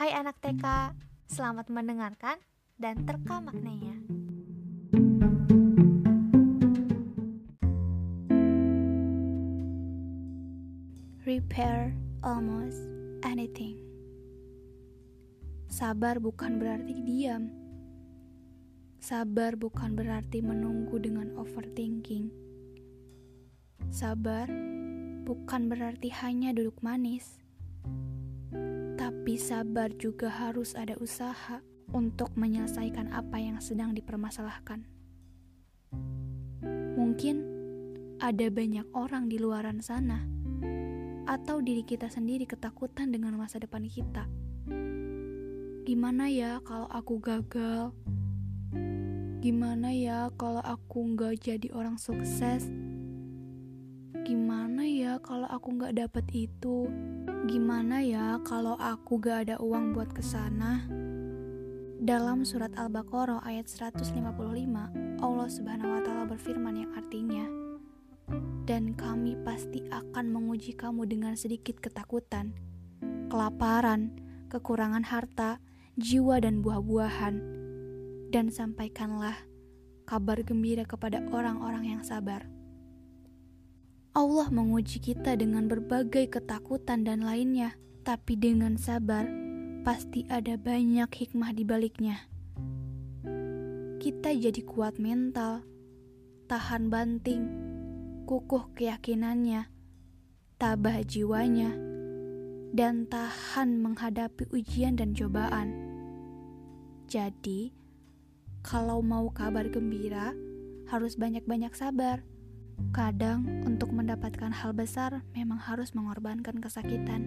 Hai anak TK, selamat mendengarkan dan terka maknanya. Repair almost anything. Sabar bukan berarti diam. Sabar bukan berarti menunggu dengan overthinking. Sabar bukan berarti hanya duduk manis. Tapi sabar juga harus ada usaha untuk menyelesaikan apa yang sedang dipermasalahkan. Mungkin ada banyak orang di luaran sana atau diri kita sendiri ketakutan dengan masa depan kita. Gimana ya kalau aku gagal? Gimana ya kalau aku nggak jadi orang sukses? Gimana ya kalau aku nggak dapet itu? Gimana ya kalau aku gak ada uang buat ke sana? Dalam surat Al-Baqarah ayat 155, Allah Subhanahu wa taala berfirman yang artinya, dan kami pasti akan menguji kamu dengan sedikit ketakutan, kelaparan, kekurangan harta, jiwa, dan buah-buahan. Dan sampaikanlah kabar gembira kepada orang-orang yang sabar. Allah menguji kita dengan berbagai ketakutan dan lainnya, tapi dengan sabar, pasti ada banyak hikmah di baliknya. Kita jadi kuat mental, tahan banting, kukuh keyakinannya, tabah jiwanya, dan tahan menghadapi ujian dan cobaan. Jadi, kalau mau kabar gembira, harus banyak-banyak sabar. Kadang, untuk mendapatkan hal besar, memang harus mengorbankan kesakitan.